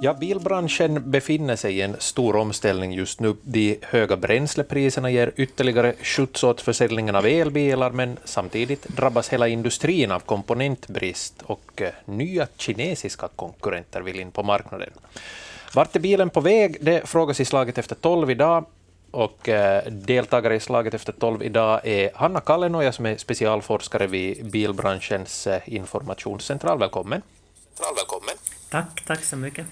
Ja, bilbranschen befinner sig i en stor omställning just nu. De höga bränslepriserna ger ytterligare skjuts åt försäljningen av elbilar, men samtidigt drabbas hela industrin av komponentbrist och eh, nya kinesiska konkurrenter vill in på marknaden. Vart är bilen på väg? Det frågas i slaget efter tolv idag. Och eh, deltagare i slaget efter tolv idag är Hanna Kallenoja som är specialforskare vid bilbranschens eh, informationscentral. Välkommen. Välkommen. Tack, tack så mycket.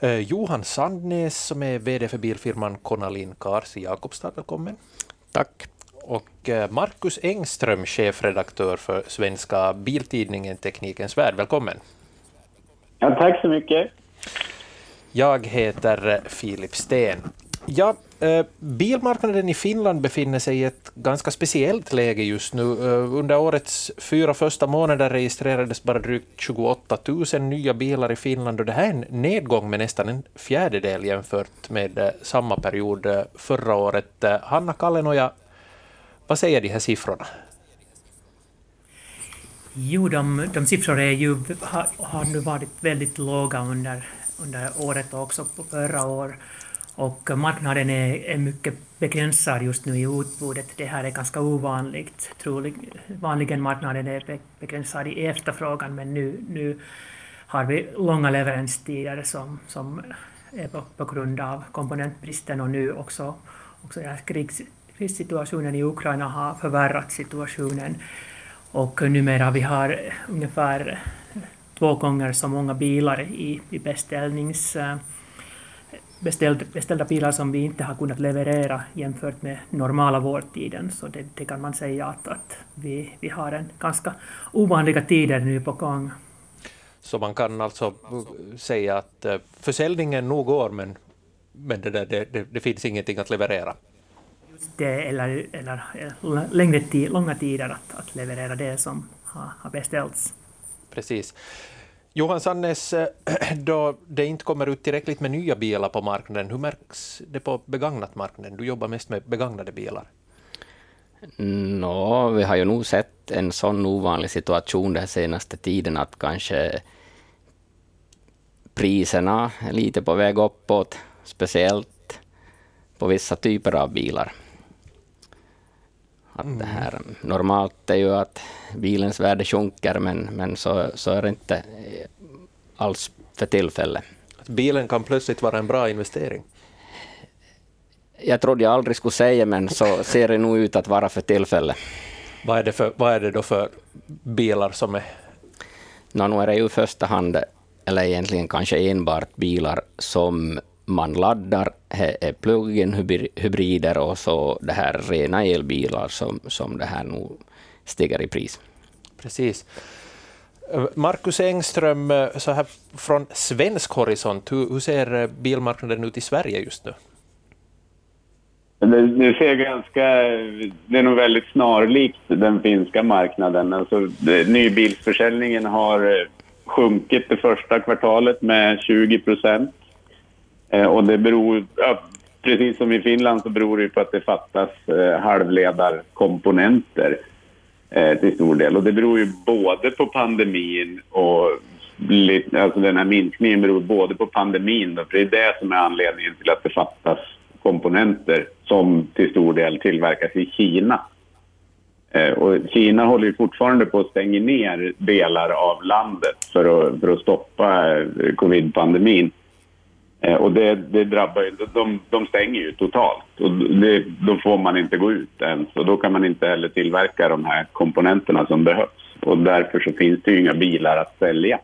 Eh, Johan Sandnes som är VD för bilfirman Konalin Cars i Jakobstad. Välkommen. Tack. Och Marcus Engström, chefredaktör för svenska biltidningen Teknikens Värld. Välkommen. Ja, tack så mycket. Jag heter Filip Sten. Ja, eh, bilmarknaden i Finland befinner sig i ett ganska speciellt läge just nu. Eh, under årets fyra första månader registrerades bara drygt 28 000 nya bilar i Finland och det här är en nedgång med nästan en fjärdedel jämfört med eh, samma period förra året. Hanna Kallenoja, vad säger de här siffrorna? Jo, de, de siffrorna är ju, har, har nu varit väldigt låga under, under året och också på förra året. Och marknaden är, är mycket begränsad just nu i utbudet. Det här är ganska ovanligt. Trolig, vanligen marknaden är begränsad i efterfrågan, men nu, nu har vi långa leveranstider som, som är på, på grund av komponentbristen och nu också, också ja, krigs, krigssituationen i Ukraina har förvärrat situationen. Och numera vi har ungefär två gånger så många bilar i, i beställnings beställd, beställda bilar som vi inte har kunnat leverera jämfört med normala vårdtiden. Så det, det kan man säga att, att vi, vi har en ganska ovanliga tider nu på gång. Så man kan alltså säga att eh, försäljningen nog går, men, men det, där, det, det finns ingenting att leverera? Just det, eller, eller längre tid, långa tider att, att leverera det som har, har beställts. Precis. Johan Sannes, eh, då det inte kommer ut tillräckligt med nya bilar på marknaden, hur märks det på begagnat marknaden? Du jobbar mest med begagnade bilar. Nå, vi har ju nog sett en sån ovanlig situation den senaste tiden att kanske priserna är lite på väg uppåt, speciellt på vissa typer av bilar. Att det här, mm. normalt är ju att bilens värde sjunker, men, men så, så är det inte alls för tillfället. Bilen kan plötsligt vara en bra investering? Jag trodde jag aldrig skulle säga, men så ser det nog ut att vara för tillfället. Vad är det, för, vad är det då för bilar som är... No, nu är det ju i första hand, eller egentligen kanske enbart bilar som man laddar, är plug-in hybrider och så det här rena elbilar som, som det här nu stiger i pris. Precis. Marcus Engström, så här från svensk horisont, hur, hur ser bilmarknaden ut i Sverige just nu? Det, det, ser ganska... Det är nog väldigt snarlikt den finska marknaden. Alltså, nybilsförsäljningen har sjunkit det första kvartalet med 20 procent. Eh, och det beror, ja, precis som i Finland så beror det på att det fattas eh, halvledarkomponenter eh, till stor del. Och det beror ju både på pandemin och alltså den här minskningen beror både på pandemin, då, för det är det som är anledningen till att det fattas komponenter som till stor del tillverkas i Kina. Eh, och Kina håller ju fortfarande på att stänga ner delar av landet för att, för att stoppa eh, covid-pandemin. Eh, och det, det drabbar ju, de, de stänger ju totalt och det, då får man inte gå ut ens och då kan man inte heller tillverka de här komponenterna som behövs och därför så finns det ju inga bilar att sälja.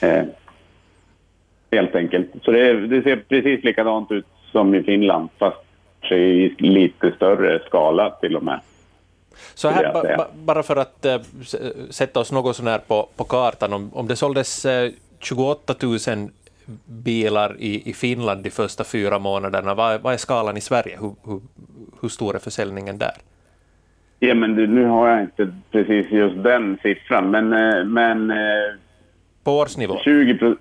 Eh, helt enkelt. Så det, det, ser precis likadant ut som i Finland fast i lite större skala till och med. Så här, ba, bara för att äh, sätta oss något sånär på, på kartan, om, om det såldes äh, 28 000 bilar i, i Finland de första fyra månaderna. Vad, vad är skalan i Sverige? Hur, hur, hur stor är försäljningen där? Ja, men nu har jag inte precis just den siffran, men... Eh, men eh, på årsnivå? 20 pro,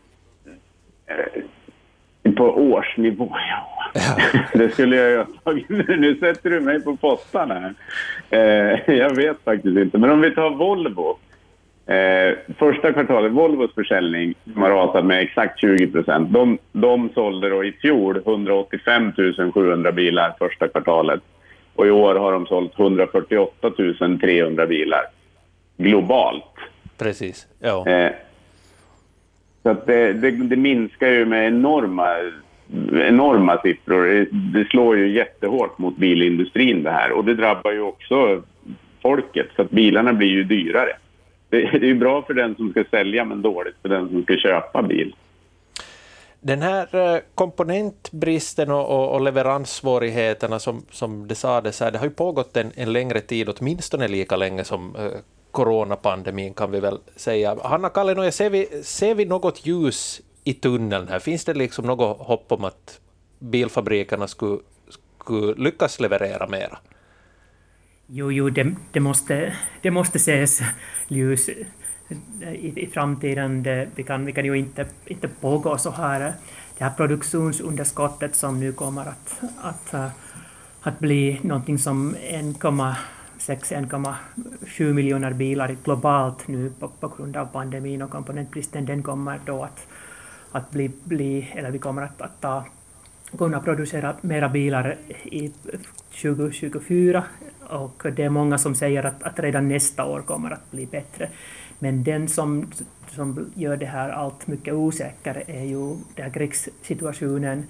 eh, På årsnivå, ja. ja. det skulle jag ju ha tagit. Nu sätter du mig på pottan här. Jag vet faktiskt inte. Men om vi tar Volvo Eh, första kvartalet, Volvos försäljning, som har rasat med exakt 20 procent, de, de sålde då i fjol 185 700 bilar första kvartalet. Och i år har de sålt 148 300 bilar globalt. Precis, ja. Eh, så det, det, det, minskar ju med enorma, enorma siffror. Det, det slår ju jättehårt mot bilindustrin det här och det drabbar ju också folket så att bilarna blir ju dyrare. Det, är ju bra för den som ska sälja men dåligt för den som ska köpa bil. Den här eh, komponentbristen och, och, och leveranssvårigheterna som, som det sades här, det har ju pågått en, en längre tid, åtminstone lika länge som eh, coronapandemin kan vi väl säga. Hanna Kallenoja, ser vi, ser vi något ljus i tunneln här? Finns det liksom något hopp om att bilfabrikerna skulle, skulle lyckas leverera mera? Jo, jo det, det, måste, det måste ses ljus eh, i, i framtiden. Det, vi, kan, vi kan ju inte, inte pågå så här. Det här produktionsunderskottet som nu kommer att, att, eh, att bli någonting som 1,6-1,7 miljoner bilar globalt nu på, på grund av pandemin och komponentbristen, den kommer då att, att bli, bli, eller vi kommer att, att ta kunna producera mera bilar i 2024 och det är många som säger att, att redan nästa år kommer att bli bättre. Men den som, som gör det här allt mycket osäkrare är ju den här krigssituationen.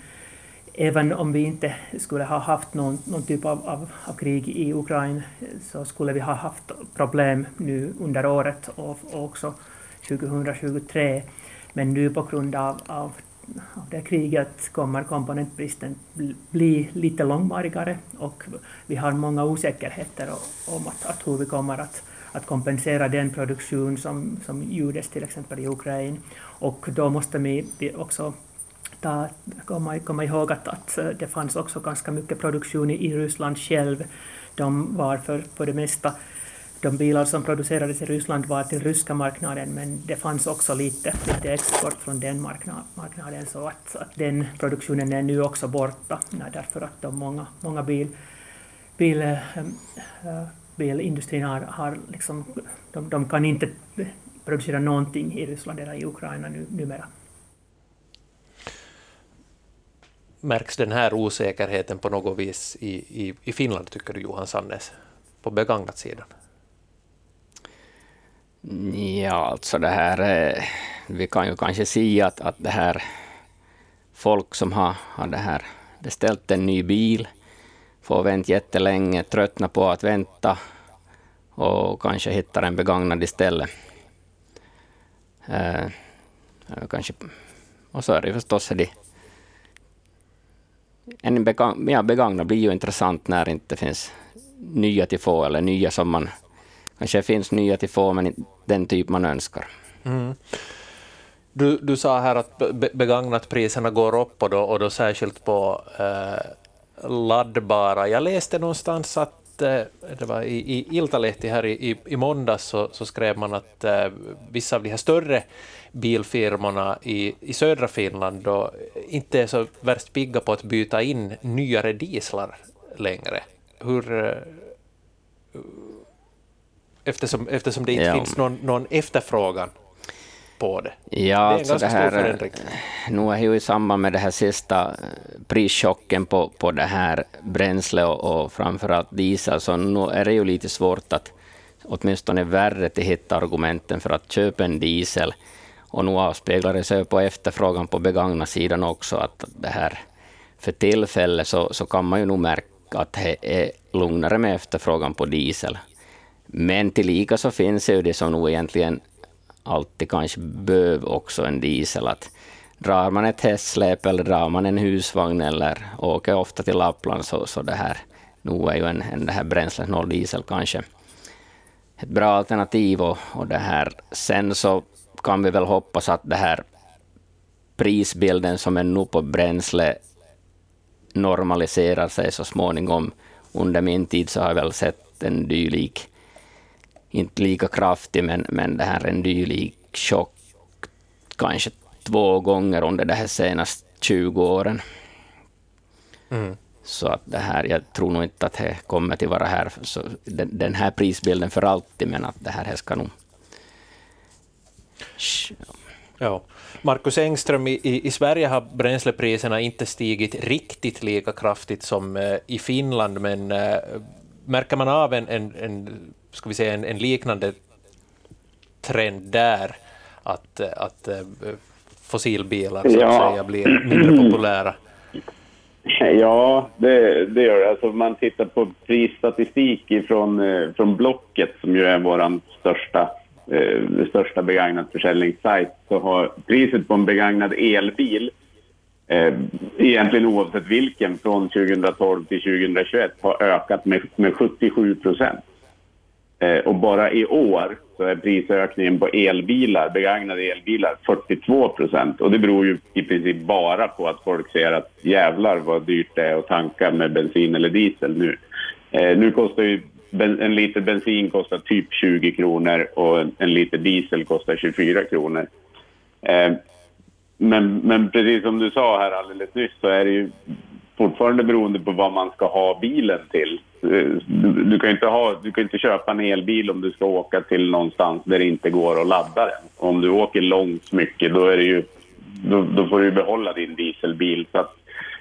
Även om vi inte skulle ha haft någon, någon typ av, av, av, krig i Ukraina så skulle vi ha haft problem nu under året och, och också 2023. Men nu på grund av, av av det kriget kommer komponentbristen bli lite långvarigare och vi har många osäkerheter om att, att hur vi kommer att, att kompensera den produktion som, som gjordes till exempel i Ukraina. Och då måste vi också ta, komma, komma ihåg att, att eh, det fanns också ganska mycket produktion i, i Ryssland själv. De var för, för det mesta de bilar som producerades i Ryssland var till ryska marknaden, men det fanns också lite, lite export från den marknaden, så att, att den produktionen är nu också borta, därför att de många, många bil, bil, äh, bilindustrin har, har liksom, de, de kan inte producera någonting i Ryssland eller i Ukraina nu, numera. Märks den här osäkerheten på något vis i, i, i Finland, tycker du Johan Sannes, på begagnat sidan? Ja, alltså det här, eh, vi kan ju kanske säga att, att det här folk som har, har det här beställt en ny bil, får vänta jättelänge, tröttna på att vänta och kanske hittar en begagnad istället. Eh, kanske, och så är det förstås det en begagn, ja, begagnad blir ju intressant när det inte finns nya till få eller nya som man kanske finns nya till få, men den typ man önskar. Mm. Du, du sa här att begagnatpriserna går upp och då, och då särskilt på eh, laddbara. Jag läste någonstans att eh, det var i, i Iltalehti här i, i, i måndags så, så skrev man att eh, vissa av de här större bilfirmorna i, i södra Finland då inte är så värst pigga på att byta in nyare dieslar längre. Hur, eh, eftersom, eftersom det inte ja. finns någon, någon efterfrågan på det. Ja, det är en alltså ganska det här, stor förändring. Nu är ju i samband med det här sista eh, prischocken på, på det här bränsle och, och framförallt diesel, så nu är det ju lite svårt att åtminstone värre till hitta argumenten för att köpa en diesel. Och nu avspeglar det sig på efterfrågan på begagnat sidan också, att det här för tillfället så, så kan man ju nog märka att det är lugnare med efterfrågan på diesel. Men tillika så finns det ju det som nog egentligen alltid kanske behöver också en diesel. Att drar man ett hästsläp eller drar man en husvagn eller åker ofta till Lappland så, så det här, nu är ju en, en det här bränslesnål diesel kanske ett bra alternativ. Och, och det här. Sen så kan vi väl hoppas att det här prisbilden som är nu på bränsle normaliserar sig så småningom. Under min tid så har jag väl sett en dylik inte lika kraftig, men, men det här är en dylik chock kanske två gånger under de här senaste 20 åren. Mm. Så att det här, jag tror nog inte att det kommer att vara här, så den, den, här prisbilden för alltid, men att det här ska nog Ja. Marcus Engström, i, i Sverige har bränslepriserna inte stigit riktigt lika kraftigt som eh, i Finland, men äh, märker man av en, en, en, ska vi säga, en, en liknande trend där, att, att äh, fossilbilar så att säga, blir mindre populära? Ja, det, det gör det. Alltså, om man tittar på prisstatistik från, från Blocket, som ju är vår största eh, största begagnat försäljningssajt så har priset på en begagnad elbil eh, egentligen oavsett vilken från 2012 till 2021 har ökat med, med 77 procent. Eh, och bara i år så är prisökningen på elbilar, begagnade elbilar 42 procent. Och det beror ju i princip bara på att folk ser att jävlar vad dyrt det är att tanka med bensin eller diesel nu. Eh, nu kostar ju en liter bensin kostar typ 20 kronor och en, liter diesel kostar 24 kronor. Eh, men, men precis som du sa här alldeles nyss så är det ju fortfarande beroende på vad man ska ha bilen till. Du, du, kan inte ha, du kan inte köpa en elbil om du ska åka till någonstans där det inte går att ladda den. Om du åker långt mycket då, är det ju, då, då får du behålla din dieselbil. Så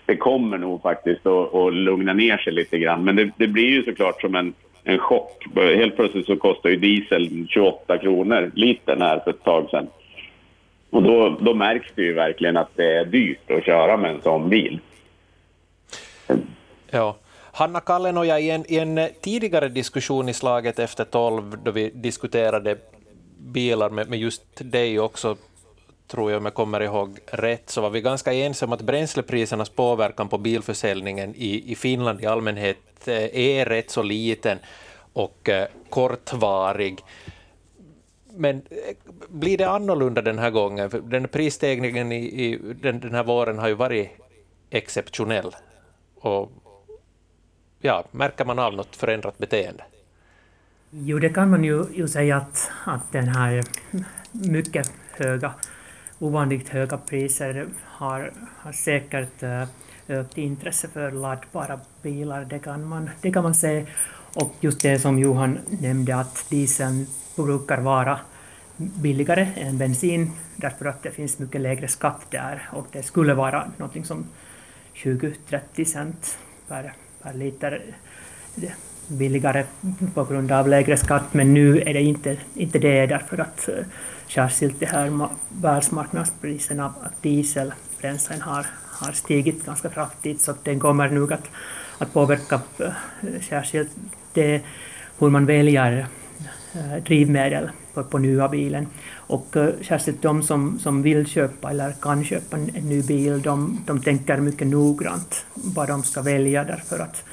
det kommer nog faktiskt att, att lugna ner sig lite grann. Men det, det blir ju såklart som en en chock. Helt plötsligt så kostar ju diesel 28 kronor litern här för ett tag sedan. Och då, då märks det ju verkligen att det är dyrt att köra med en sån bil. Ja. Hanna Kallenoja, i en, i en tidigare diskussion i slaget efter tolv, då vi diskuterade bilar med, med just dig också, tror jag om jag kommer ihåg rätt, så var vi ganska ense om att bränsleprisernas påverkan på bilförsäljningen i, i Finland i allmänhet eh, är rätt så liten och eh, kortvarig. Men eh, blir det annorlunda den här gången? För den prisstegringen i, i den, den här våren har ju varit exceptionell. Och ja, märker man av något förändrat beteende? Jo, det kan man ju, ju säga att, att den här mycket höga, ovanligt höga priser har, har säkert eh, ökat intresse för laddbara bilar, det kan man, det kan man se. Och just det som Johan nämnde, att dieseln brukar vara billigare än bensin, därför att det finns mycket lägre skatt där, och det skulle vara någonting som 20-30 cent per, per liter billigare på grund av lägre skatt, men nu är det inte, inte det, därför att eh, särskilt de här världsmarknadspriserna av dieselbränslen har, har stigit ganska kraftigt, så den kommer nog att, att påverka eh, särskilt det, hur man väljer eh, drivmedel på, på nya bilen. Och uh, särskilt de som, som vill köpa eller kan köpa en, en ny bil, de, de tänker mycket noggrant vad de ska välja därför att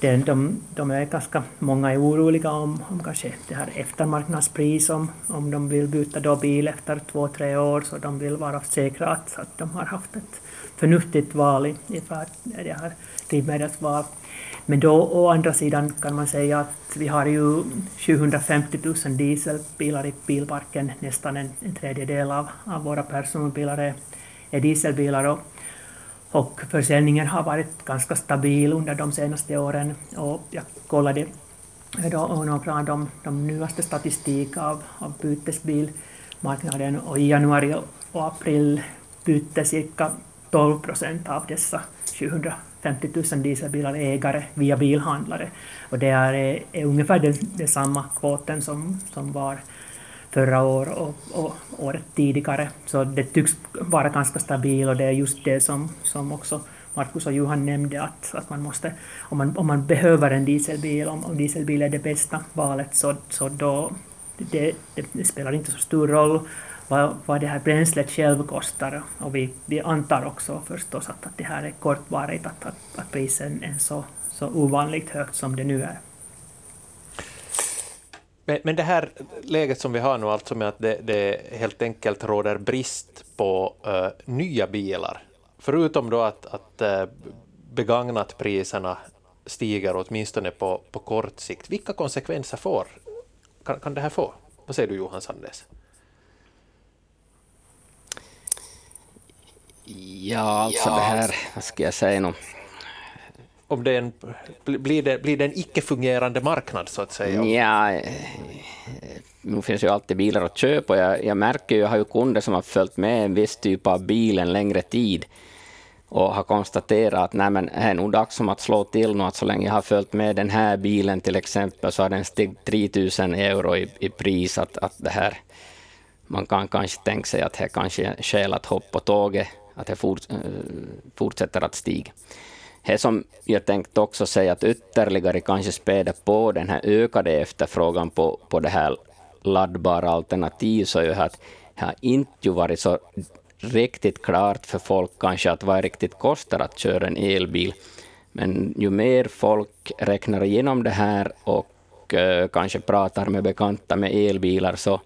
det, de, de är ganska många är oroliga om, om kanske det här eftermarknadspris, om, om de vill byta då bil efter två, tre år, så de vill vara säkra att, att de har haft ett förnuftigt val i, i det här drivmedelsval. Men då å andra sidan kan man säga att vi har ju 750 000 dieselbilar i bilparken, nästan en, en tredjedel av, av våra personbilar är, är dieselbilar. Och, och försäljningen har varit ganska stabil under de senaste åren. Och jag kollade då några av de, de nyaste statistik av, av bytesbilmarknaden och i januari och april bytte cirka 12 procent av dessa 50 000 dieselbilar ägare via bilhandlare. Och det är, eh, är ungefär den, den samma kvoten som, som var förra året och, och, året tidigare. Så det tycks vara ganska stabilt och det är just det som, som också Markus och Johan nämnde att, att man måste, om man, om man behöver en dieselbil, om, om dieselbil är det bästa valet, så, så då det, det, det spelar inte så stor roll vad, vad det här bränslet själv kostar. Och vi, vi antar också förstås att, att det här är kortvarigt, att, att, att priset är så, så ovanligt högt som det nu är. Men, men det här läget som vi har nu, alltså med att det, det helt enkelt råder brist på uh, nya bilar, förutom då att, att uh, begagnatpriserna stiger åtminstone på, på kort sikt, vilka konsekvenser får, kan, kan det här få? Vad säger du Johan Sandnes? Ja, alltså ja. det här, vad ska jag säga nu? Om det en, blir, det, blir det en icke-fungerande marknad så att säga? Ja, nu finns ju alltid bilar att köpa och jag, jag märker ju, jag har ju kunder som har följt med en viss typ av bil en längre tid och har konstaterat att nej, men det är nog dags att slå till nu, att så länge jag har följt med den här bilen till exempel så har den stigit 3000 euro i, i pris. Att, att det här, man kan kanske tänka sig att det kanske är skäl att hoppa på tåget, att det fort, äh, fortsätter att stiga. Det som jag tänkte också säga att ytterligare kanske späda på den här ökade efterfrågan på, på det här laddbara alternativ, så är ju att det har inte varit så riktigt klart för folk kanske att vad det riktigt kostar att köra en elbil. Men ju mer folk räknar igenom det här och eh, kanske pratar med bekanta med elbilar så,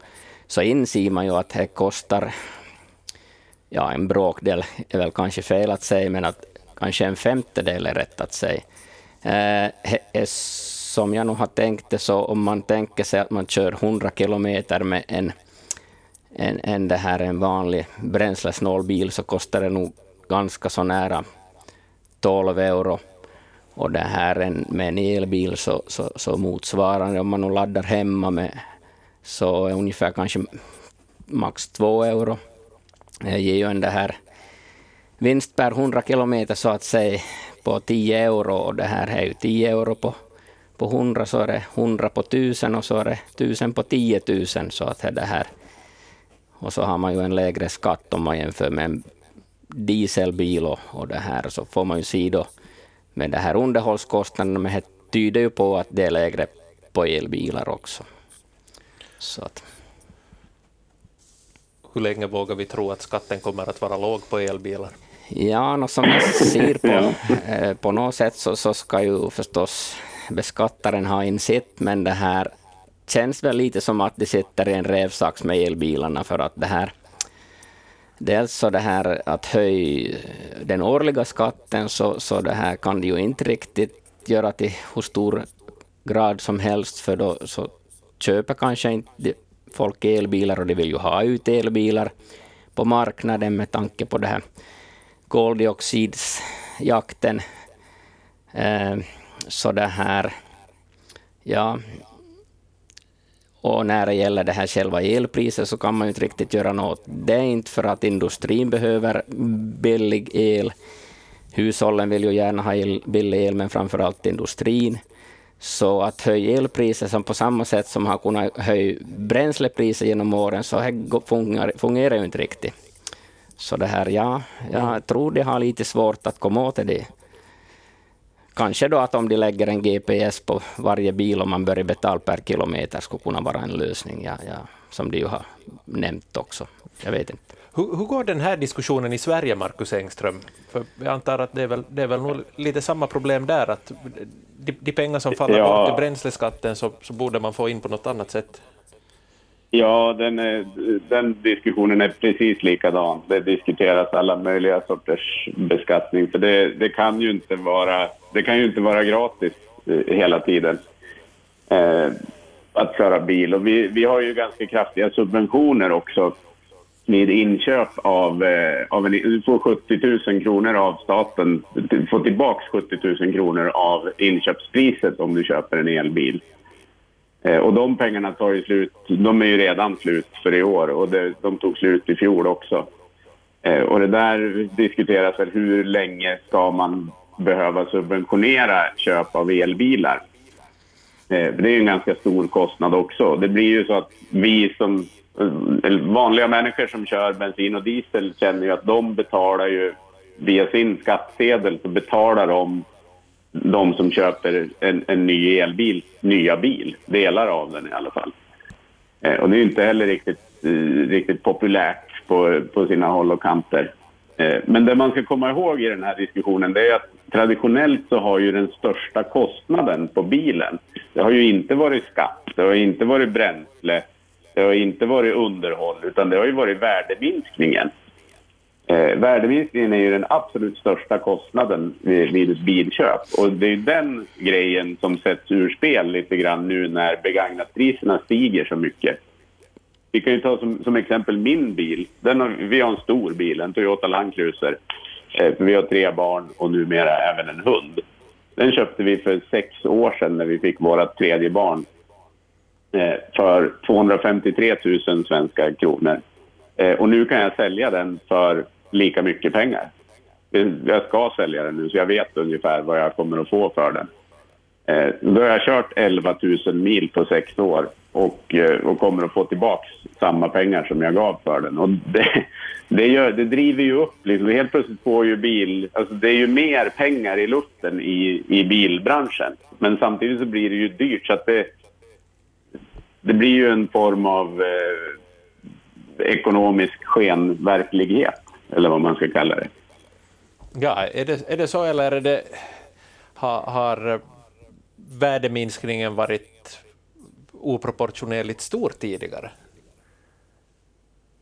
så inser man ju att det kostar ja, en bråkdel, är väl kanske fel att säga, men att kanske en femtedel är rätt att säga. Uh, som jag nog har tänkt det, så om man tänker sig att man kör 100 kilometer med en en, en, det här, en vanlig bränslesnål bil så kostar det nog ganska så nära 12 euro. Och det här en, med en elbil så, så, så motsvarande, om man nu laddar hemma med, så är ungefär kanske max 2 euro. Det ger ju en det här vinst per 100 kilometer så att säga på 10 euro och det här är ju 10 euro på, på 100 så är det 100 på 1000 och så är det 1000 på 10 000 så att det här och så har man ju en lägre skatt om man jämför med en dieselbil och, och det här, så får man ju se då med det här underhållskostnaden, men det tyder ju på att det är lägre på elbilar också. Så att. Hur länge vågar vi tro att skatten kommer att vara låg på elbilar? Ja, no, som jag ser på, eh, på något sätt så, så ska ju förstås beskattaren ha in sitt, men det här känns väl lite som att de sitter i en rävsax med elbilarna för att det här Dels så det här att höja den årliga skatten, så, så det här kan de ju inte riktigt göra till hur stor grad som helst, för då så köper kanske inte folk elbilar och de vill ju ha ut elbilar på marknaden med tanke på det här koldioxidsjakten. Eh, så det här, ja, och när det gäller det här själva elpriset så kan man ju inte riktigt göra något. Det är inte för att industrin behöver billig el. Hushållen vill ju gärna ha el, billig el, men framför allt industrin. Så att höja elpriset som på samma sätt som har kunnat höja bränslepriset genom åren, så här fungerar, fungerar ju inte riktigt. Så det här, ja, jag tror de har lite svårt att komma åt det. Kanske då att om de lägger en GPS på varje bil och man börjar betala per kilometer skulle kunna vara en lösning, ja, ja, som de ju har nämnt också. Jag vet inte. Hur, hur, går den här diskussionen i Sverige, Markus Engström? För jag antar att det är väl, det är väl nog lite samma problem där, att de, de pengar som faller ja. bort i bränsleskatten så, så borde man få in på något annat sätt. Ja, den, är, den diskussionen är precis likadan. Det diskuteras alla möjliga sorters beskattning. För det, det, kan ju inte vara, det kan ju inte vara gratis eh, hela tiden eh, att köra bil. Och vi, vi har ju ganska kraftiga subventioner också vid inköp av, eh, av en, du får 70 000 kronor av staten, du får tillbaka 70 000 kronor av inköpspriset om du köper en elbil. Eh, och de pengarna tar ju slut, de är ju redan slut för i år och det, de tog slut i fjol också. Eh, och det där diskuteras väl hur länge ska man behöva subventionera köp av elbilar? Eh, det är ju en ganska stor kostnad också. Det blir ju så att vi som Eh, vanliga människor som kör bensin och diesel känner ju att de betalar ju via sin skattsedel så betalar de de som köper en, en ny elbil, nya bil, delar av den i alla fall. Eh, och det är inte heller riktigt, eh, riktigt populärt på, på sina håll och kanter. Eh, men det man ska komma ihåg i den här diskussionen det är att traditionellt så har ju den största kostnaden på bilen, det har ju inte varit skatt, det har inte varit bränsle, det har inte varit underhåll, utan det har ju varit värdeminskningen. Eh, värdeminskningen är ju den absolut största kostnaden vid, vid ett bilköp. Och det är den grejen som sätts ur spel lite grann nu när begagnatpriserna stiger så mycket. Vi kan ju ta som, som exempel min bil. Den har, vi har en stor bil, en Toyota Land Cruiser. Eh, vi har tre barn och numera även en hund. Den köpte vi för sex år sedan när vi fick vårt tredje barn. Eh, för 253 000 svenska kronor. Eh, och nu kan jag sälja den för lika mycket pengar. Eh, jag ska sälja den nu, så jag vet ungefär vad jag kommer att få för den. Då har jag kört 11 000 mil på sex år och, och kommer att få tillbaka samma pengar som jag gav för den. Och det, det, gör, det driver ju upp, liksom. helt plötsligt får ju bil... Alltså det är ju mer pengar i luften i, i bilbranschen. Men samtidigt så blir det ju dyrt så att det, det blir ju en form av eh, ekonomisk skenverklighet, eller vad man ska kalla det. Ja, är det, är det så eller är det, har, har värdeminskningen varit oproportionerligt stor tidigare?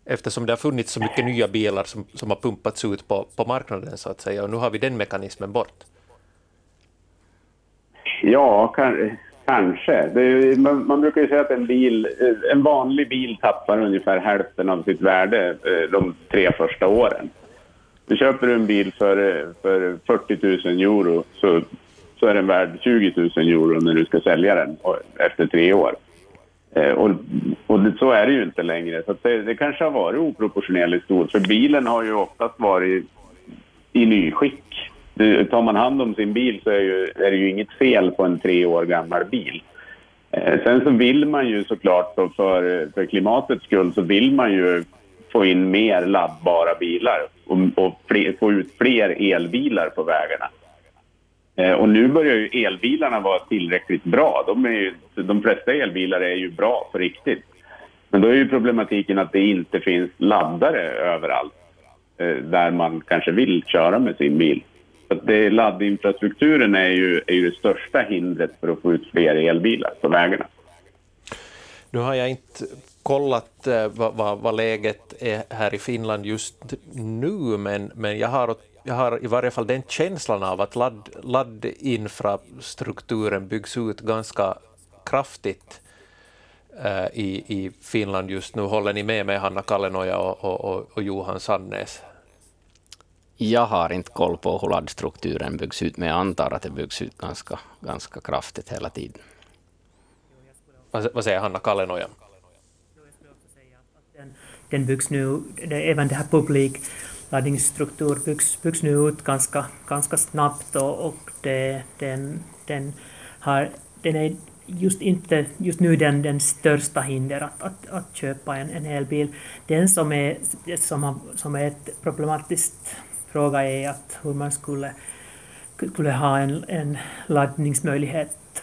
Eftersom det har funnits så mycket nya bilar som, som har pumpats ut på, på marknaden så att säga, och nu har vi den mekanismen bort. Ja, kan, kanske. Är, man, man, brukar ju säga att en, bil, eh, en vanlig bil tappar ungefär hälften av sitt värde eh, de tre första åren. Du köper en bil för, eh, för 40 000 euro så, så är den värd 20 000 euro när du ska sälja den efter tre år. Och, och det, så är det ju inte längre. Så det, det, kanske har varit oproportionerligt stort. För bilen har ju oftast varit i nyskick. Det, tar man hand om sin bil så är, ju, är det ju inget fel på en tre år gammal bil. Eh, sen så vill man ju såklart för, för klimatets skull så vill man ju få in mer laddbara bilar och, och fler, få ut fler elbilar på vägarna. Eh, och nu börjar ju elbilarna vara tillräckligt bra. De, är ju, de flesta elbilar är ju bra på riktigt. Men då är ju problematiken att det inte finns laddare överallt eh, där man kanske vill köra med sin bil. Det, laddinfrastrukturen är ju, är ju det största hindret för att få ut fler elbilar på vägarna. Nu har jag inte kollat eh, vad, vad, vad, läget är här i Finland just nu, men, men jag, har, jag har i varje fall den känslan av att ladd, laddinfrastrukturen byggs ut ganska kraftigt eh, i, i Finland just nu. Håller ni med mig, Hanna Kallenoja och, och, och Johan Sandnes? Jag har inte koll på hur laddstrukturen byggs ut, men jag antar att det byggs ut ganska, ganska kraftigt hela tiden. Vad säger Hanna Kallenoja? den byggs nu, det, även det här publikladdningsstruktur byggs, byggs nu ut ganska, ganska snabbt och, och det, den, den, har, den är just, inte, just nu den, den största hinder att, att, att köpa en, en elbil. Den som är, som, har, som är ett problematiskt fråga är att hur man skulle, skulle ha en, en laddningsmöjlighet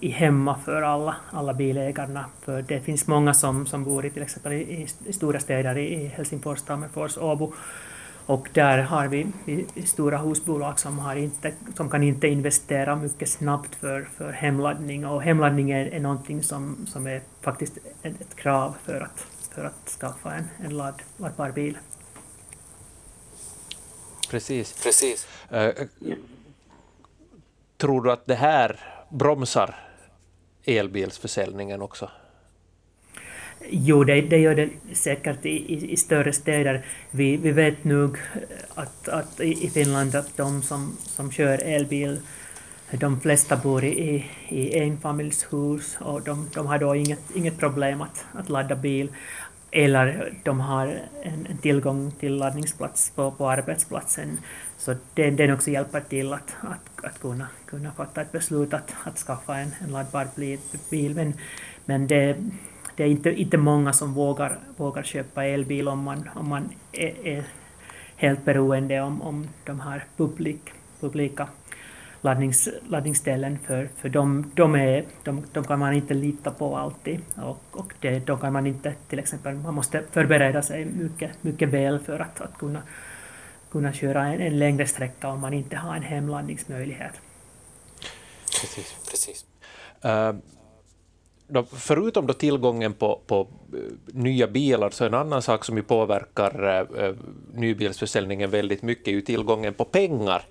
i hemma för alla, alla bilägarna. För det finns många som, som bor i till exempel i, i stora städer, i Helsingfors, Tammerfors, Åbo. Och där har vi, vi stora husbolag som, har inte, som kan inte investera mycket snabbt för, för hemladdning. Och hemladdning är, är någonting som, som är faktiskt ett, ett krav för att, för att skaffa en, en ladd, laddbar bil. Precis. Precis. Uh, tror du att det här bromsar elbilsförsäljningen också? Jo, det, det gör det säkert i, i, i, större städer. Vi, vi vet nog att, att i Finland att de som, som kör elbil, de flesta bor i, i enfamiljshus och de, de har då inget, inget problem att, att ladda bil. Eller de har en, en tillgång till laddningsplats på, på arbetsplatsen så det, den också hjälper till att, att, att kunna, kunna fatta ett beslut att, att skaffa en, en laddbar bil. Men, men det, det är inte, inte många som vågar, vågar köpa elbil om man, om man är, är helt beroende om, om de här publik, publika laddnings, laddningsställen för, för de, de, är, de, de kan man inte lita på alltid och, och det, de kan man inte till exempel, man måste förbereda sig mycket, mycket väl för att, att kunna kunna köra en, en längre sträcka om man inte har en hemladdningsmöjlighet. Precis. Precis. Uh, då, förutom då tillgången på, på eh, nya bilar, så en annan sak som ju påverkar uh, nybilsförsäljningen väldigt mycket är ju tillgången på pengar.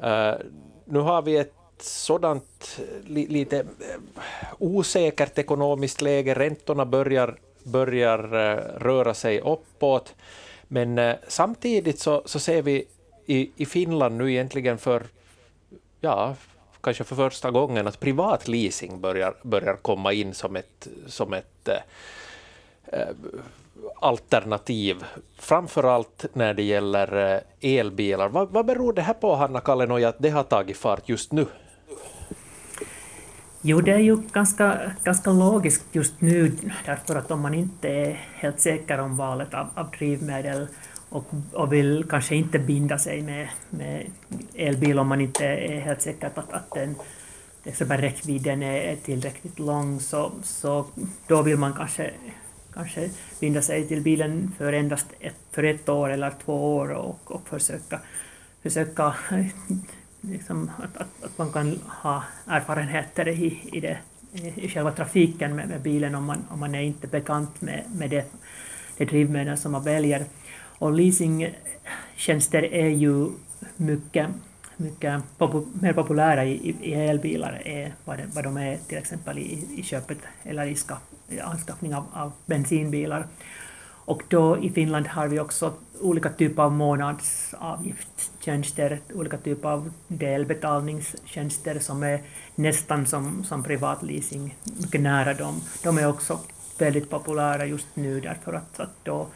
Ehm, nu har vi ett sådant eh, li, lite eh, osäkert ekonomiskt läge, räntorna börjar, börjar eh, röra sig uppåt. Men samtidigt så, så ser vi i, i Finland nu egentligen för ja, kanske för första gången, att privat leasing börjar, börjar komma in som ett, som ett eh alternativ, framför allt när det gäller eh, elbilar. Vad, vad beror det här på, Hanna Kallenoja, att det har tagit fart just nu? Jo, det är ju ganska, ganska logiskt just nu, därför att om man inte är helt säker om valet av, av drivmedel och, och vill kanske inte binda sig med, med elbil om man inte är helt säker på att, att den exempel räckvidden är, är tillräckligt lång, så, så då vill man kanske, kanske binda sig till bilen för endast ett, för ett år eller två år och, och försöka, försöka liksom, att, att, att man kan ha erfarenheter i, i, det, i själva trafiken med, med bilen om man, om man är inte bekant med, med det, det drivmedel som man väljer. Och leasingtjänster är ju mycket, mycket popu mer populära i, i elbilar än vad, det, vad de är till exempel i, i köpet eller i, ska, i anskaffning av, av bensinbilar. Och då i Finland har vi också olika typer av månadsavgiftstjänster, olika typer av delbetalningstjänster som är nästan som, som privatleasing, mycket nära dem. De är också väldigt populära just nu därför att, att då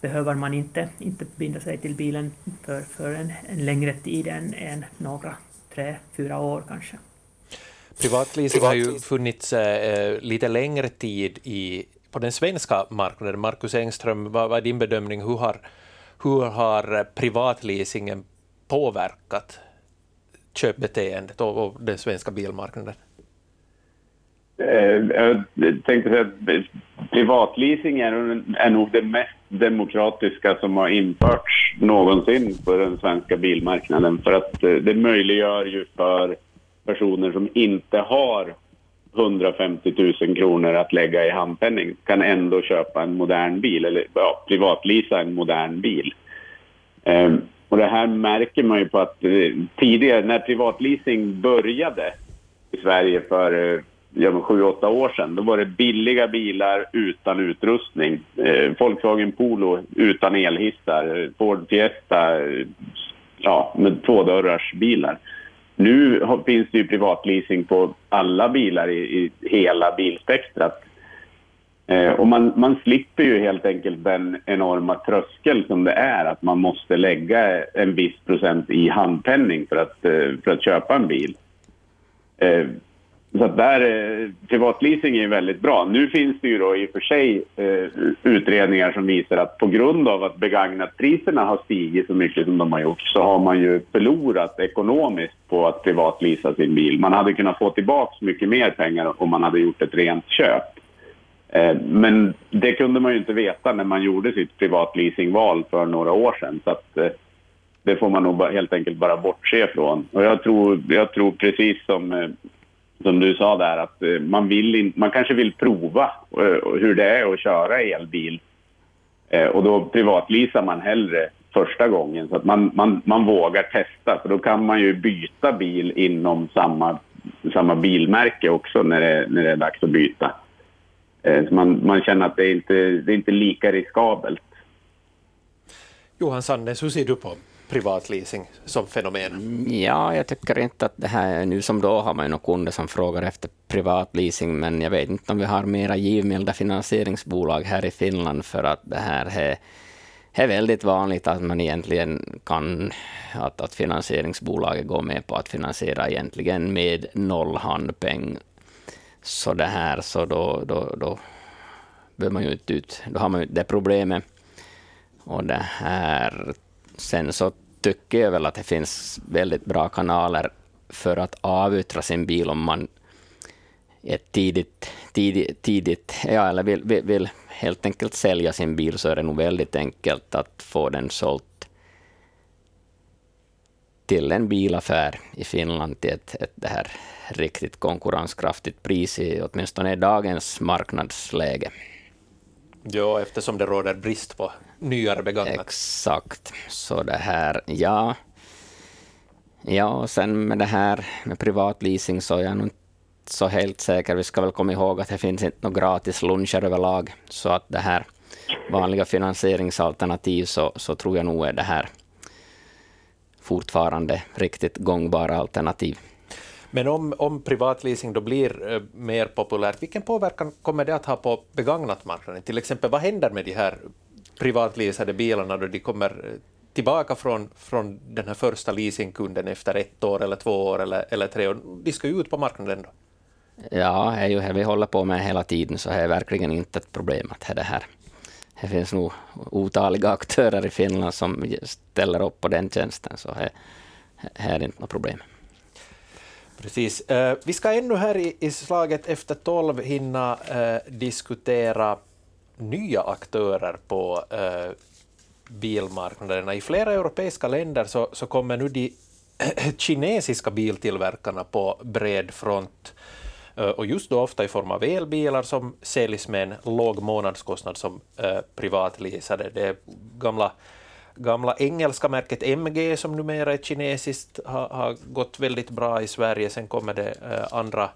behöver man inte, inte binda sig till bilen för, för en, en längre tid än, än några, tre, fyra år kanske. Privatleasing har ju funnits äh, lite längre tid i på den svenska marknaden. Marcus Engström, vad, vad är din bedömning? Hur har, hur har privatleasingen påverkat köpbeteendet och, och den svenska bilmarknaden? Eh, jag tänkte säga att privatleasing är, är nog det mest demokratiska som har införts någonsin på den svenska bilmarknaden. För att eh, det möjliggör ju för personer som inte har 150 000 kronor att lägga i handpenning kan ändå köpa en modern bil eller ja, privatlisa en modern bil. Ehm, och det här märker man ju på att eh, tidigare när privatleasing började i Sverige för eh, ja, 7-8 år sedan, då var det billiga bilar utan utrustning. Eh, Volkswagen Polo utan elhissar, Ford Fiesta ja, med tvådörrars bilar. Nu finns det ju privatleasing på alla bilar i, i hela bilspektrat. Eh, och man, man slipper ju helt enkelt den enorma tröskel som det är att man måste lägga en viss procent i handpenning för att, eh, för att köpa en bil. Eh, så att där, eh, privatleasing är väldigt bra. Nu finns det ju då i och för sig eh, utredningar som visar att på grund av att begagnatpriserna har stigit så mycket som de har gjort så har man ju förlorat ekonomiskt på att privatleasa sin bil. Man hade kunnat få tillbaka mycket mer pengar om man hade gjort ett rent köp. Eh, men det kunde man ju inte veta när man gjorde sitt privatleasingval för några år sedan. Så att, eh, det får man nog helt enkelt bara bortse från. Och jag tror, jag tror precis som eh, som du sa där, att eh, man, vill in, man kanske vill prova eh, hur det är att köra elbil. Eh, och då privatlisar man hellre första gången så att man, man, man vågar testa. För då kan man ju byta bil inom samma, samma bilmärke också när det, när det är dags att byta. Så man, man känner att det är inte det är inte lika riskabelt. Johan Sandnes, hur ser du på privatleasing som fenomen? Ja, jag tycker inte att det här nu som då har man ju några kunder som frågar efter privatleasing, men jag vet inte om vi har mera givmilda finansieringsbolag här i Finland, för att det här är, är väldigt vanligt att man egentligen kan, att, att finansieringsbolaget går med på att finansiera egentligen med noll handpeng. Så det här, så då, då, då behöver man ju inte ut, då har man ju det problemet. Och det här Sen så tycker jag väl att det finns väldigt bra kanaler för att avyttra sin bil om man är tidigt, tidigt, tidigt ja, eller vill, vill, vill, helt enkelt sälja sin bil, så är det nog väldigt enkelt att få den såld till en bilaffär i Finland till ett, ett det här riktigt konkurrenskraftigt pris i åtminstone dagens marknadsläge. Ja, eftersom det råder brist på nyare begagnat. Exakt. Så det här, ja. Ja, och sen med det här med privatleasing så är jag nog inte så helt säker. Vi ska väl komma ihåg att det finns inte några gratis luncher överlag, så att det här vanliga finansieringsalternativ så, så tror jag nog är det här fortfarande riktigt gångbara alternativ. Men om, om privatleasing då blir eh, mer populärt, vilken påverkan kommer det att ha på begagnatmarknaden? Till exempel, vad händer med de här privatleasade bilarna då de kommer eh, tillbaka från, från den här första leasingkunden efter ett år eller två år eller, eller tre år? De ska ju ut på marknaden då. Ja, det är ju det vi håller på med hela tiden, så det är verkligen inte ett problem att det här. Det finns nog otaliga aktörer i Finland som ställer upp på den tjänsten, så det är inte något problem. Precis. Uh, vi ska ännu här i, i slaget efter tolv hinna uh, diskutera nya aktörer på uh, bilmarknaderna. I flera europeiska länder så, så kommer nu de kinesiska biltillverkarna på bred front och just då ofta i form av elbilar som säljs med en låg månadskostnad som eh, privatleasade. Det gamla, gamla engelska märket MG som numera är kinesiskt har, har gått väldigt bra i Sverige. Sen kommer det eh, andra,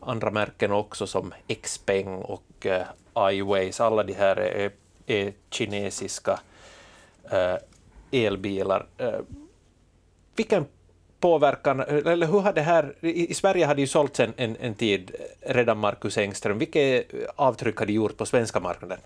andra märken också som Xpeng och eh, iWays. Alla de här är, är kinesiska eh, elbilar. Eh, vilken påverkan, eller hur har det här, i Sverige har det ju sålts en, en, en tid redan Marcus Engström, vilket avtryck har det gjort på svenska marknaden?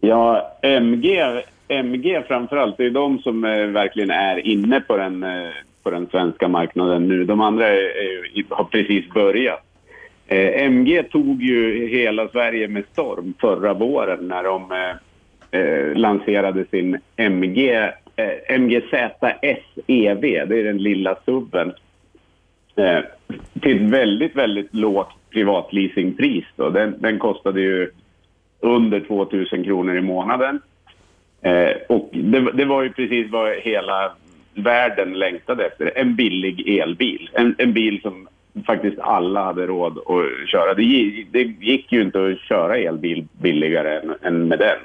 Ja, MG, MG framförallt, det är de som eh, verkligen är inne på den, eh, på den svenska marknaden nu. De andra är, har precis börjat. Eh, MG tog ju hela Sverige med storm förra våren när de eh, eh lanserade sin MG eh, MGZS EV, det är den lilla subben, eh, till ett väldigt, väldigt lågt privatleasingpris. Då. Den, den kostade ju under 2 000 kronor i månaden. Eh, och det, det, var ju precis vad hela världen längtade efter. En billig elbil. En, en bil som faktiskt alla hade råd att köra. Det, det gick ju inte att köra elbil billigare än, än med den.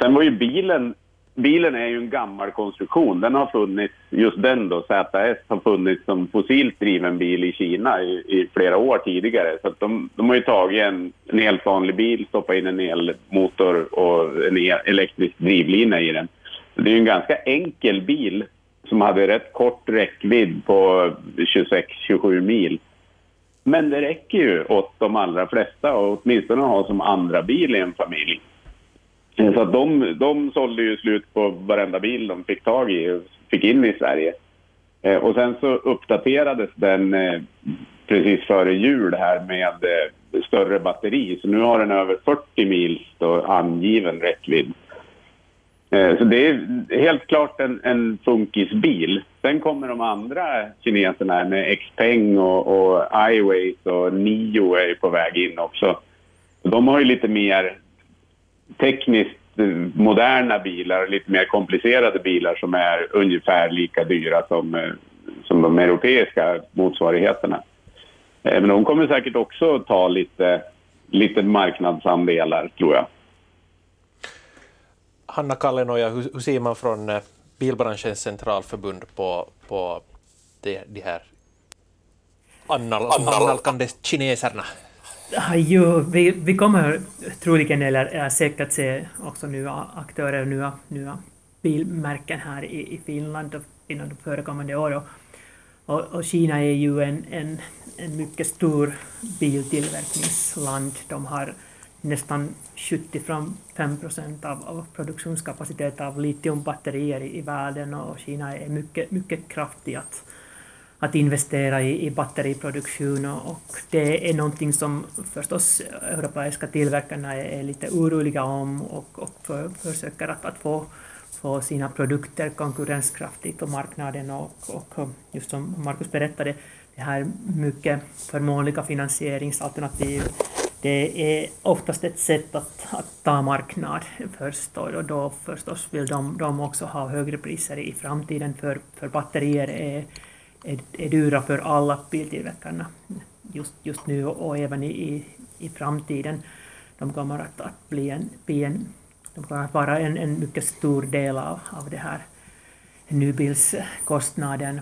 Sen var ju bilen bilen är ju en gammal konstruktion. Den har funnits, just den då, ZS, har funnits som fossilt driven bil i Kina i, i flera år tidigare. Så de, de, har ju tagit en, en helt vanlig bil, stoppat in en elmotor och en el, elektrisk drivlina i den. Så det är ju en ganska enkel bil som hade rätt kort räckvidd på 26-27 mil. Men det räcker ju åt de allra flesta och åtminstone ha som andra bil i en familj. Eh, så att de, de sålde ju slut på varenda bil de fick tag i och fick in i Sverige. Eh, och sen så uppdaterades den eh, precis före jul här med eh, större batteri. Så nu har den över 40 mil angiven räckvidd. Eh, så det är helt klart en, en funkisbil. Sen kommer de andra kineserna med Xpeng och, och iWays och Nio är på väg in också. De har ju lite mer tekniskt moderna bilar, lite mer komplicerade bilar som är ungefär lika dyra som, eh, som de europeiska motsvarigheterna. Eh, men de kommer säkert också ta lite, lite marknadsandelar, tror jag. Hanna Kallenoja, hur, hur ser man från eh, Bilbranschens centralförbund på, på de, de här annal, annalkande kineserna? Jo, vi, vi kommer troligen, eller säkert se också nya aktörer, nya, nya bilmärken här i, i Finland inom de förekommande åren. Och, och, Kina är ju en, en, en mycket stor biltillverkningsland. De har nästan 75 procent av, av produktionskapacitet av litiumbatterier i, i världen och Kina är mycket, mycket kraftig att investera i, i batteriproduktion och det är någonting som förstås europeiska tillverkarna är, är lite oroliga om och, och för, försöker att, att få, få sina produkter konkurrenskraftigt på marknaden och, och just som Markus berättade, det här mycket förmånliga finansieringsalternativ det är oftast ett sätt att, att ta marknad först och då förstås vill de, de också ha högre priser i framtiden för, för batterier. Är är, är dyra för alla biltillverkarna just, just nu och även i, i framtiden. De kommer att, att bli en, bli en, de kommer att vara en, en mycket stor del av, av det här nybilskostnaden.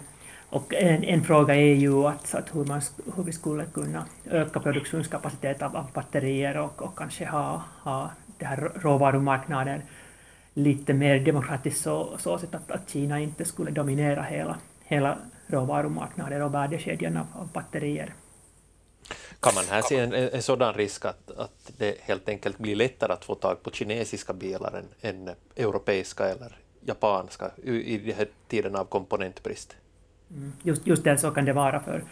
Och en, en fråga är ju att, att hur, man, hur vi skulle kunna öka produktionskapaciteten av, av batterier och, och kanske ha, ha det här råvarumarknaden lite mer demokratiskt så, så att, att Kina inte skulle dominera hela, hela råvarumarknader och värdekedjan av, av batterier. Kan man här se en, en sådan risk att, att det helt enkelt blir lättare att få tag på kinesiska bilar än, än europeiska eller japanska i, den här tiden av komponentbrist? Mm. Just, just det så kan det vara för,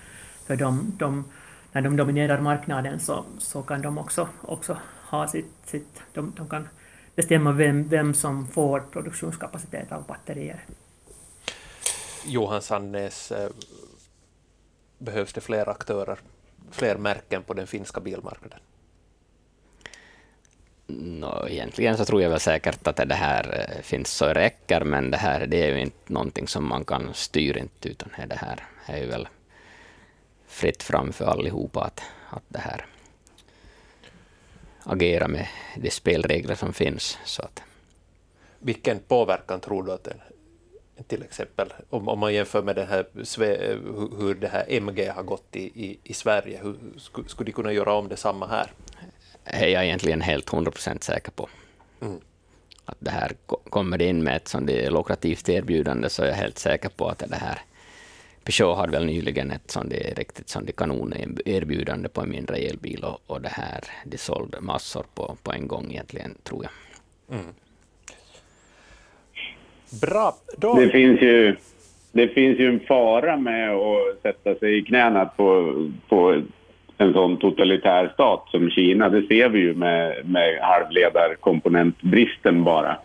för de, de, när de dominerar marknaden så, så kan de också, också ha sitt, sitt de, de kan bestämma vem, vem som får produktionskapacitet av batterier. Johan Sandnes, eh, behövs det fler aktörer, fler märken på den finska bilmarknaden? No, egentligen så tror jag väl säkert att det här eh, finns så räcker, men det här det är ju inte någonting som man kan styra inte, utan det här är ju väl fritt fram för allihopa att, att det här agera med de spelregler som finns. Så att. Vilken påverkan tror du att en, till exempel, om, om man jämför med den här, hur det här MG har gått i, i, i Sverige, hur, skulle, skulle de kunna göra om detsamma här? är jag egentligen helt 100% säker på. Mm. Att det här kommer in med ett sånt lukrativt erbjudande så är jag helt säker på att det här Peugeot hade väl nyligen ett sånt riktigt sånt kanonerbjudande på en mindre elbil och, och det här, de sålde massor på, på en gång egentligen, tror jag. Mm. Bra. Då... Det, finns ju, det finns ju en fara med att sätta sig i knäna på, på en sån totalitär stat som Kina. Det ser vi ju med, med halvledarkomponentbristen bara.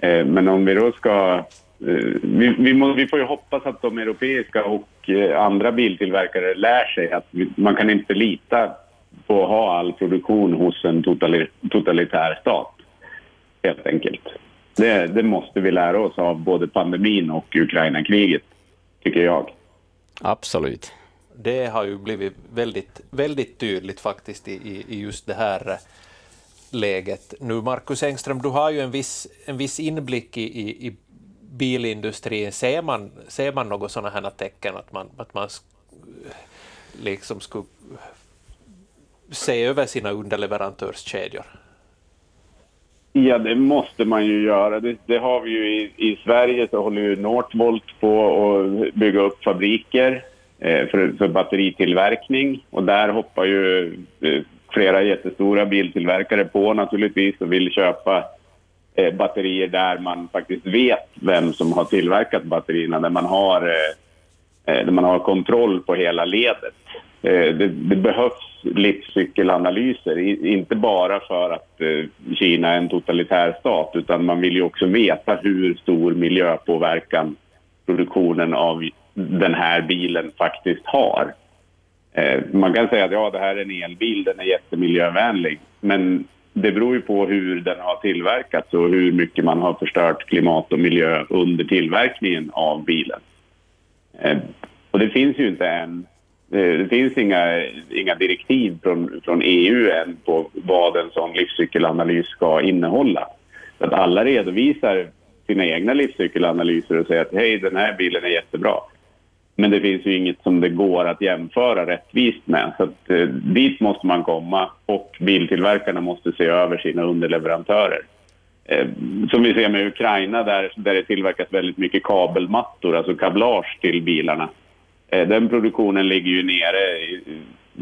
Eh, men om vi då ska... Eh, vi, vi, må, vi, får ju hoppas att de europeiska och eh, andra biltillverkare lär sig att vi, man kan inte lita på att ha all produktion hos en totali, totalitär stat, helt enkelt. Det, det måste vi lära oss av både pandemin och Ukraina-kriget, tycker jag. Absolut det har ju blivit väldigt, väldigt tydligt faktiskt i, i just det här eh, läget. Nu Marcus Engström, du har ju en viss, en viss inblick i, i, i bilindustrin. Ser man, ser man några sådana här tecken att man, att man liksom skulle se över sina underleverantörskedjor? Ja, det måste man ju göra. Det, det har vi ju i, i, Sverige så håller ju Northvolt på att bygga upp fabriker Eh, för, för batteritillverkning. Och där hoppar ju eh, flera jättestora biltillverkare på naturligtvis och vill köpa eh, batterier där man faktiskt vet vem som har tillverkat batterierna, där man har, eh, eh, där man har kontroll på hela ledet. Eh, det, det behövs livscykelanalyser, inte bara för att eh, Kina är en totalitär stat utan man vill ju också veta hur stor miljöpåverkan produktionen av den här bilen faktiskt har. Eh, man kan säga att ja, det här är en elbil, den är jättemiljövänlig. Men det beror ju på hur den har tillverkats och hur mycket man har förstört klimat och miljö under tillverkningen av bilen. Eh, och det finns ju inte än Eh, det finns inga, inga direktiv från, från EU än på vad en sån livscykelanalys ska innehålla. Så att alla redovisar sina egna livscykelanalyser och säger att hej, den här bilen är jättebra. Men det finns ju inget som det går att jämföra rättvist med. Så att, eh, dit måste man komma och biltillverkarna måste se över sina underleverantörer. Eh, som vi ser med Ukraina där, där det tillverkas väldigt mycket kabelmattor, alltså kablage till bilarna. Eh, den produktionen ligger ju nere i,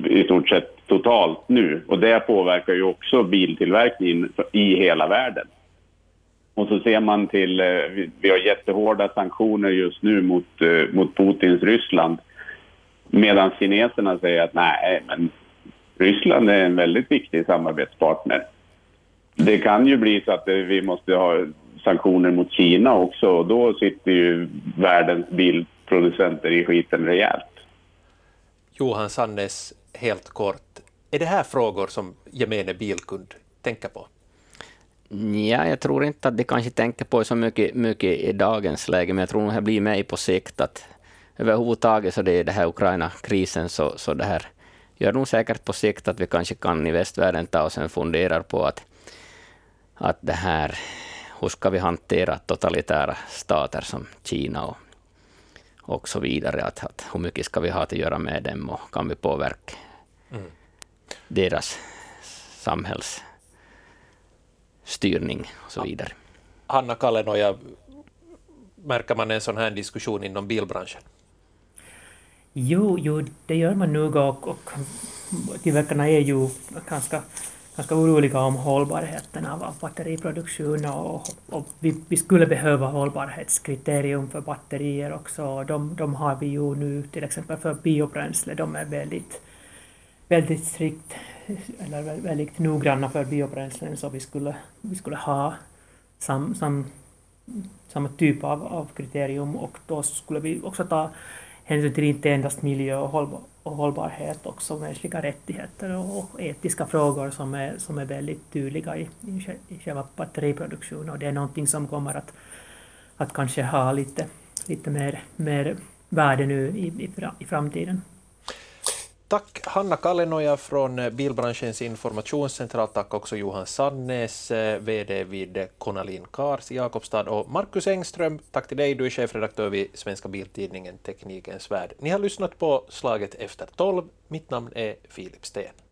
i stort sett totalt nu och det påverkar ju också biltillverkningen i hela världen. Och så ser man till, eh, vi har jättehårda sanktioner just nu mot, eh, mot Putins Ryssland. Medan kineserna säger att nej, men Ryssland är en väldigt viktig samarbetspartner. Det kan ju bli så att vi måste ha sanktioner mot Kina också och då sitter ju världens bilproducenter i skiten rejält. Johan Sannes, helt kort. Är det här frågor som gemene bilkund tänker på? Ja, jag tror inte att de kanske tänker på så mycket, mycket i dagens läge, men jag tror nog det blir med på sikt att överhuvudtaget så det är det här Ukraina-krisen så, så det här gör nog säkert på sikt att vi kanske kan i västvärlden ta oss en funderar på att, att det här, hur ska vi hantera totalitära stater som Kina och, och så vidare, att, att hur mycket ska vi ha att göra med dem och kan vi påverka mm. deras samhälls styrning och så vidare. Hanna Kallenoja, märker man en sån här diskussion inom bilbranschen? Jo, jo, det gör man nog och, och tillverkarna är ju ganska, ganska oroliga om hållbarheten av, batteriproduktion och, och vi, vi, skulle behöva hållbarhetskriterium för batterier också. De, de har vi ju nu till exempel för biobränsle, de är väldigt, väldigt strikt eller väldigt noggranna för biobränslen så vi skulle, vi skulle ha sam, sam, samma typ av, av kriterium och då skulle vi också ta hänsyn till inte endast miljö och, hållbarhet och hållbarhet, också mänskliga rättigheter och, och, etiska frågor som är, som är väldigt tydliga i, i, i själva batteriproduktionen och det är någonting som kommer att, att kanske ha lite, lite mer, mer värde nu i, i, i framtiden. Tack Hanna Kallenoja från Bilbranschens informationscentral. Tack också Johan Sandnes, eh, VD vid Konalin Cars i Jakobstad och Marcus Engström. Tack till dig, du är chefredaktör vid Svenska Biltidningen Teknikens Värld. Ni har lyssnat på Slaget efter tolv. Mitt namn är Filip Sten.